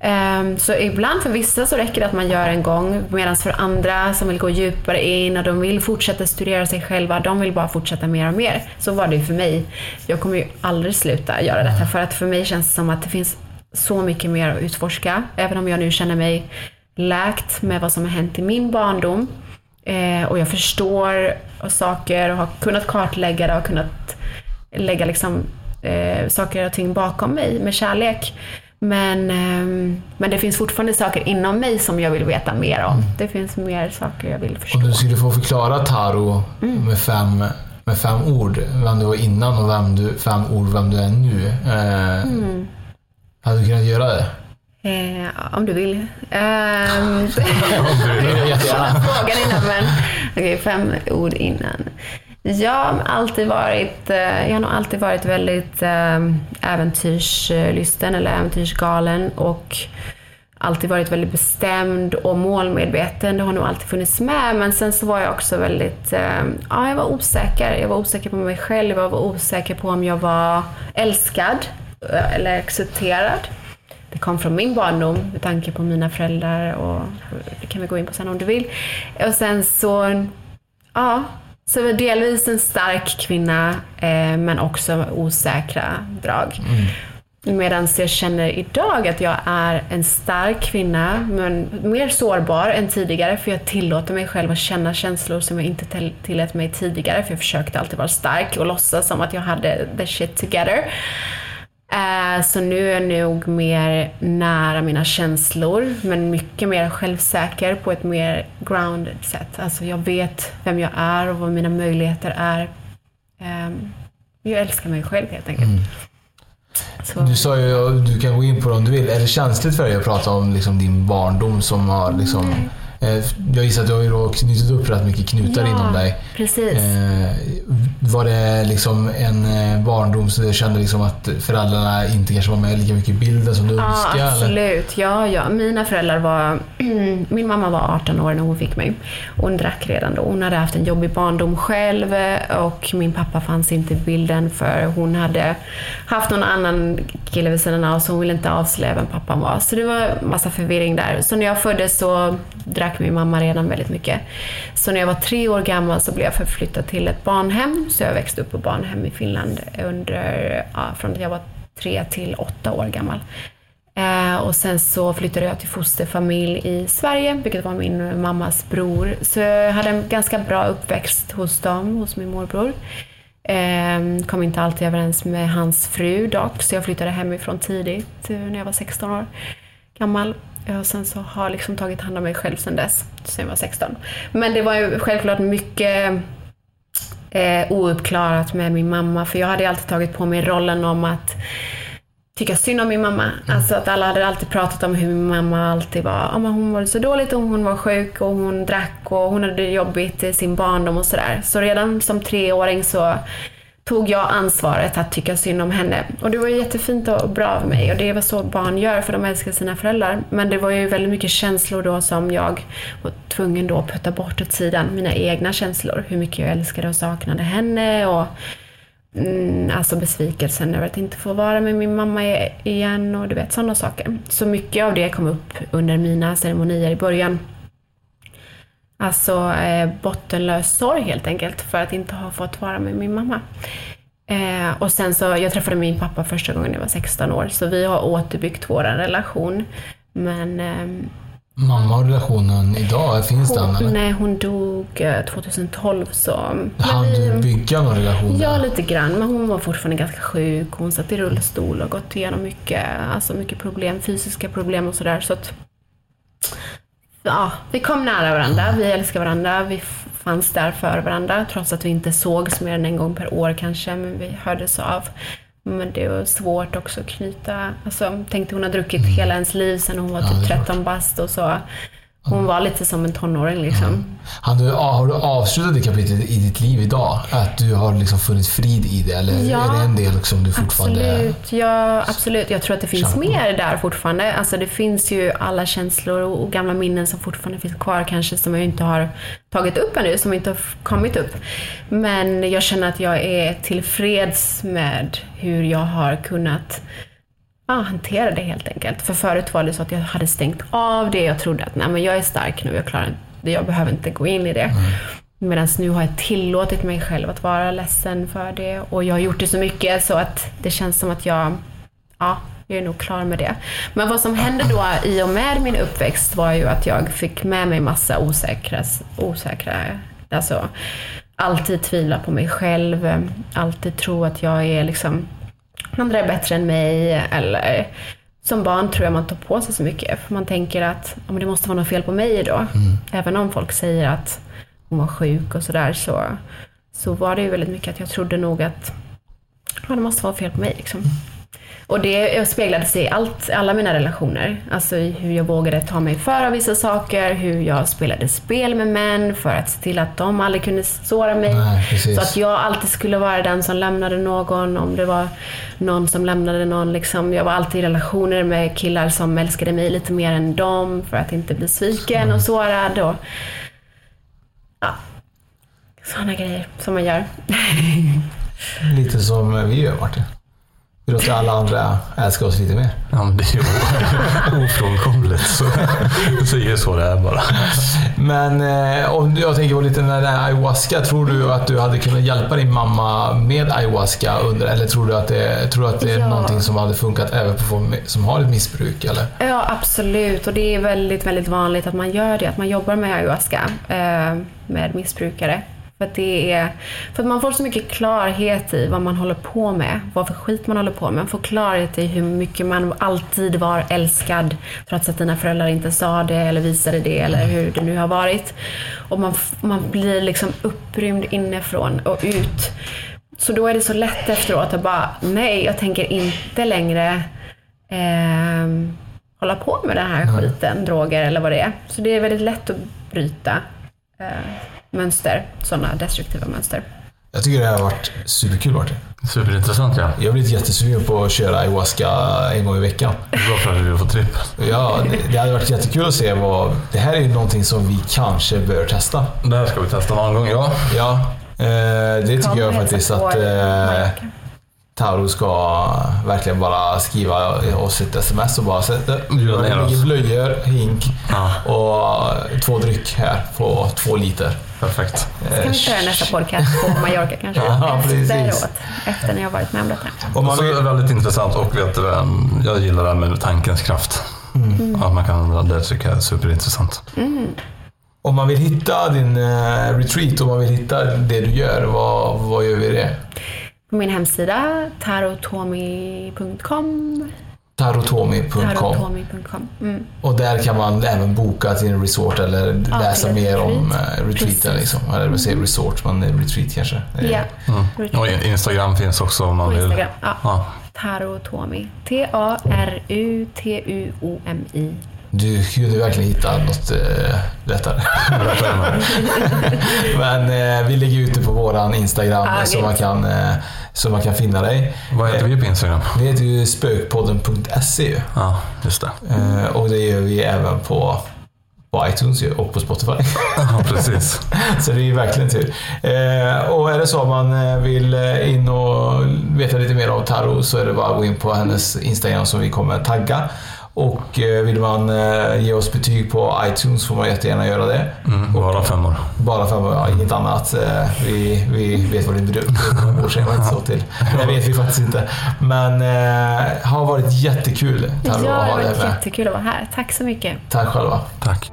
Ehm, så ibland för vissa så räcker det att man gör en gång medan för andra som vill gå djupare in och de vill fortsätta studera sig själva, de vill bara fortsätta mer och mer. Så var det ju för mig. Jag kommer ju aldrig sluta göra detta för att för mig känns det som att det finns så mycket mer att utforska. Även om jag nu känner mig läkt med vad som har hänt i min barndom. Eh, och jag förstår saker och har kunnat kartlägga det och kunnat lägga liksom, eh, saker och ting bakom mig med kärlek. Men, ehm, men det finns fortfarande saker inom mig som jag vill veta mer om. Det finns mer saker jag vill förstå. Om du skulle få förklara Taro med, fem, med fem ord, vem du var innan och vem du, fem ord vem du är nu. Eh, Mm. Hade du kunnat göra det? Eh, om du vill. Jättegärna. frågan innan men okej, fem ord innan. Jag har alltid varit, eh, jag har nog alltid varit väldigt eh, äventyrslysten eller äventyrsgalen och alltid varit väldigt bestämd och målmedveten. Det har nog alltid funnits med. Men sen så var jag också väldigt, eh, ja jag var osäker. Jag var osäker på mig själv. Jag var osäker på om jag var älskad eller accepterad. Det kom från min barndom med tanke på mina föräldrar och det kan vi gå in på sen om du vill. Och sen så, ja, så delvis en stark kvinna, eh, men också osäkra drag. Medan jag känner idag att jag är en stark kvinna, men mer sårbar än tidigare. För jag tillåter mig själv att känna känslor som jag inte till- tillät mig tidigare. För jag försökte alltid vara stark och låtsas som att jag hade the shit together. Eh, Så nu är jag nog mer nära mina känslor, men mycket mer självsäker på ett mer grounded sätt. Alltså jag vet vem jag är och vad mina möjligheter är. Ehm, Jag älskar mig själv helt enkelt. Så. Du sa ju, du kan gå in på det om du vill. Är det känsligt för dig att prata om liksom, din barndom som har liksom... Eh, jag gissar att du har knutit upp rätt mycket knutar Ja, inom dig. precis. Var det liksom en eh, barndom så du kände liksom att föräldrarna inte kanske var med lika mycket i bilden som du Ja, önskade? eller? absolut. Ja, ja. Mina föräldrar var... Min mamma var 18 år när hon fick mig. Hon drack redan då. Hon hade haft en jobbig barndom själv och min pappa fanns inte i bilden för hon hade haft någon annan kille vid sidan av så hon ville inte avslöja vem pappan var. Så det var massa förvirring där. Så när jag föddes så drack min mamma redan väldigt mycket. Så när jag var tre år gammal så blev jag förflyttad till ett barnhem. Så jag växte upp på barnhem i Finland under, ja, från att jag var tre till åtta år gammal. Eh, och sen så flyttade jag till fosterfamilj i Sverige, vilket var min mammas bror. Så jag hade en ganska bra uppväxt hos dem, hos min morbror. Eh, kom inte alltid överens med hans fru dock, så jag flyttade hemifrån tidigt, eh, när jag var 16 år gammal. Eh, och sen så har jag liksom tagit hand om mig själv sen dess, sen jag var 16. Men det var ju självklart mycket eh, ouppklarat med min mamma, för jag hade alltid tagit på mig rollen om att tycka synd om min mamma. Alltså att alla hade alltid pratat om hur min mamma alltid var, ja men hon mådde så dåligt och hon var sjuk och hon drack och hon hade det jobbigt i sin barndom och sådär. Så redan som treåring så tog jag ansvaret att tycka synd om henne. Och det var ju jättefint och bra för mig och det var så barn gör för de älskar sina föräldrar. Men det var ju väldigt mycket känslor då som jag var tvungen då att putta bort åt sidan. Mina egna känslor. Hur mycket jag älskade och saknade henne och Mm, alltså besvikelsen över att inte få vara med min mamma igen och du vet sådana saker. Så mycket av det kom upp under mina ceremonier i början. Alltså eh, bottenlös sorg helt enkelt för att inte ha fått vara med min mamma. Eh, och sen så, jag träffade min pappa första gången jag var 16 år så vi har återbyggt vår relation. Men ehm, Mamma och relationen idag, finns den hon, eller? nej, hon dog eh, 2012 så... Hann du bygga någon relation? Ja, lite grann. Men hon var fortfarande ganska sjuk. Hon satt i rullstol och gått igenom mycket, alltså mycket problem, fysiska problem och sådär. Så att, ja, vi kom nära varandra. Vi älskar varandra. Vi fanns där för varandra. Trots att vi inte sågs mer än en gång per år kanske. Men vi hördes av. Men det var svårt också att knyta. Alltså, tänkte hon har druckit hela ens liv sedan hon var Mm. Typ det är 13 bast och så. Hon var lite som en tonåring liksom. Har du, har du avslutat det kapitlet i ditt liv idag? Att du har liksom funnit frid i det? Eller Ja, är det en del som du fortfarande... Absolut, ja, absolut. Jag tror att det finns mer där fortfarande. Alltså det finns ju alla känslor och, gamla minnen som fortfarande finns kvar kanske som jag inte har tagit upp ännu, som inte har kommit upp. Men jag känner att jag är tillfreds med hur jag har kunnat ja, hantera det helt enkelt. För förut var det så att jag hade stängt av det. Jag trodde att nej, men jag är stark nu, jag klarar det. Jag behöver inte gå in i det. Medan nu har jag tillåtit mig själv att vara ledsen för det. Och jag har gjort det så mycket så att det känns som att jag, ja, jag är nog klar med det. Men vad som hände då i och med min uppväxt var ju att jag fick med mig massa osäkra, osäkra alltså alltid tvivla på mig själv, alltid tro att jag är liksom andra är bättre än mig eller som barn tror jag man tar på sig så mycket för man tänker att ja, det måste vara något fel på mig då. Även om folk säger att hon var sjuk och sådär så, så var det ju väldigt mycket att jag trodde nog att ja, det måste vara fel på mig. Liksom. Och det speglade sig i allt, alla mina relationer. Alltså hur jag vågade ta mig för av vissa saker, hur jag spelade spel med män för att se till att de aldrig kunde såra mig. Nej, så att jag alltid skulle vara den som lämnade någon, om det var någon som lämnade någon. Liksom. Jag var alltid i relationer med killar som älskade mig lite mer än dem för att inte bli sviken och sårad. Och, ja, sådana grejer som man gör. Lite som vi gör Martin. Vi låter alla andra älska oss lite mer. Ja, men det är ju ofrånkomligt. Så, så är det så det är bara. Men eh, om jag tänker på lite när det är ayahuasca. Tror du att du hade kunnat hjälpa din mamma med ayahuasca? Under, eller tror du att det, tror du att det är Ja. någonting som hade funkat även på folk som har ett missbruk? Eller? Ja, absolut. Och det är väldigt, väldigt vanligt att man gör det. Att man jobbar med ayahuasca eh, med missbrukare. För att, det är, för att man får så mycket klarhet i vad man håller på med. Vad för skit man håller på med. Man får klarhet i hur mycket man alltid var älskad. Trots att dina föräldrar inte sa det eller visade det eller hur det nu har varit. Och man, man blir liksom upprymd inifrån och ut. Så då är det så lätt efteråt att bara, nej, jag tänker inte längre ehm, hålla på med den här skiten, droger eller vad det är. Så det är väldigt lätt att bryta eh, mönster, sådana destruktiva mönster. Jag tycker det har varit superkul Martin. Superintressant ja. Jag har blivit jättesugen på att köra ayahuasca en gång i veckan. Det är bra för att du får tripp. Ja, det, det hade varit jättekul att se vad... Det här är ju någonting som vi kanske bör testa. Det här ska vi testa någon gång, ja. Ja, eh, det tycker Kom jag faktiskt att eh. Tauro ska verkligen bara skriva oss ett sms och bara sätta ligger blöjor, hink Ja. och två dryck här på två liter. Perfekt. Ska vi köra nästa podcast på Mallorca kanske? Ja, precis. Efteråt, efter när jag varit med om detta. Och man är väldigt intressant och vet du, jag gillar det här med tankens kraft. Att man kan använda det tycker jag är superintressant. om man vill hitta din eh, retreat, om man vill hitta det du gör, vad, vad gör vi det? På min hemsida, tarotomi.com. Tarotomi.com Tarotomi.com. Mm. Och där kan man även boka till en resort eller Ja, läsa mer om retreat. eh, retreaten. Liksom. Eller vad säger resort, men retreat kanske. Ja, Mm. retreat. Och in- Instagram finns också om man vill. Instagram. Ja. Ja. Tarotomi. T-A-R-U-T-U-O-M-I. Du kunde verkligen hitta något eh, lättare. Men eh, vi lägger ut det på våran Instagram Ja, så, man kan, eh, så man kan finna dig. Vad heter vi på Instagram? Vi heter ju spökpodden.se. Ja, just det. Eh, och det gör vi även på, på iTunes ju, och på Spotify. Ja, precis. Så det är ju verkligen tur. Eh, och är det så att man eh, vill eh, in och veta lite mer om Taro så är det bara att gå in på hennes Instagram som vi kommer tagga. Och eh, vill man eh, ge oss betyg på iTunes får man jättegärna göra det. Mm, bara femmor. Bara för ja, inget annat. Eh, Vi, vi vet vad bor sig inte så till. Det vet vi faktiskt inte. Men eh, har varit jättekul Ja, Taro det att ha var dig med. jättekul att vara här. Tack så mycket. Tack själva. Tack.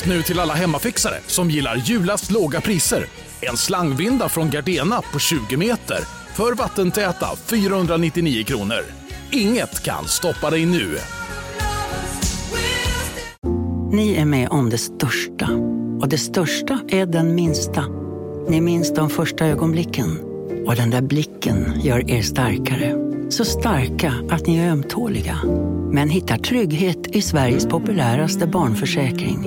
Just nu till alla hemmafixare som gillar julast låga priser. En slangvinda från Gardena på 20 meter för vattentäta 499 kronor. Inget kan stoppa dig nu. Ni är med om det största. Och det största är den minsta. Ni minns de första ögonblicken. Och den där blicken gör er starkare. Så starka att ni är ömtåliga. Men hittar trygghet i Sveriges populäraste barnförsäkring.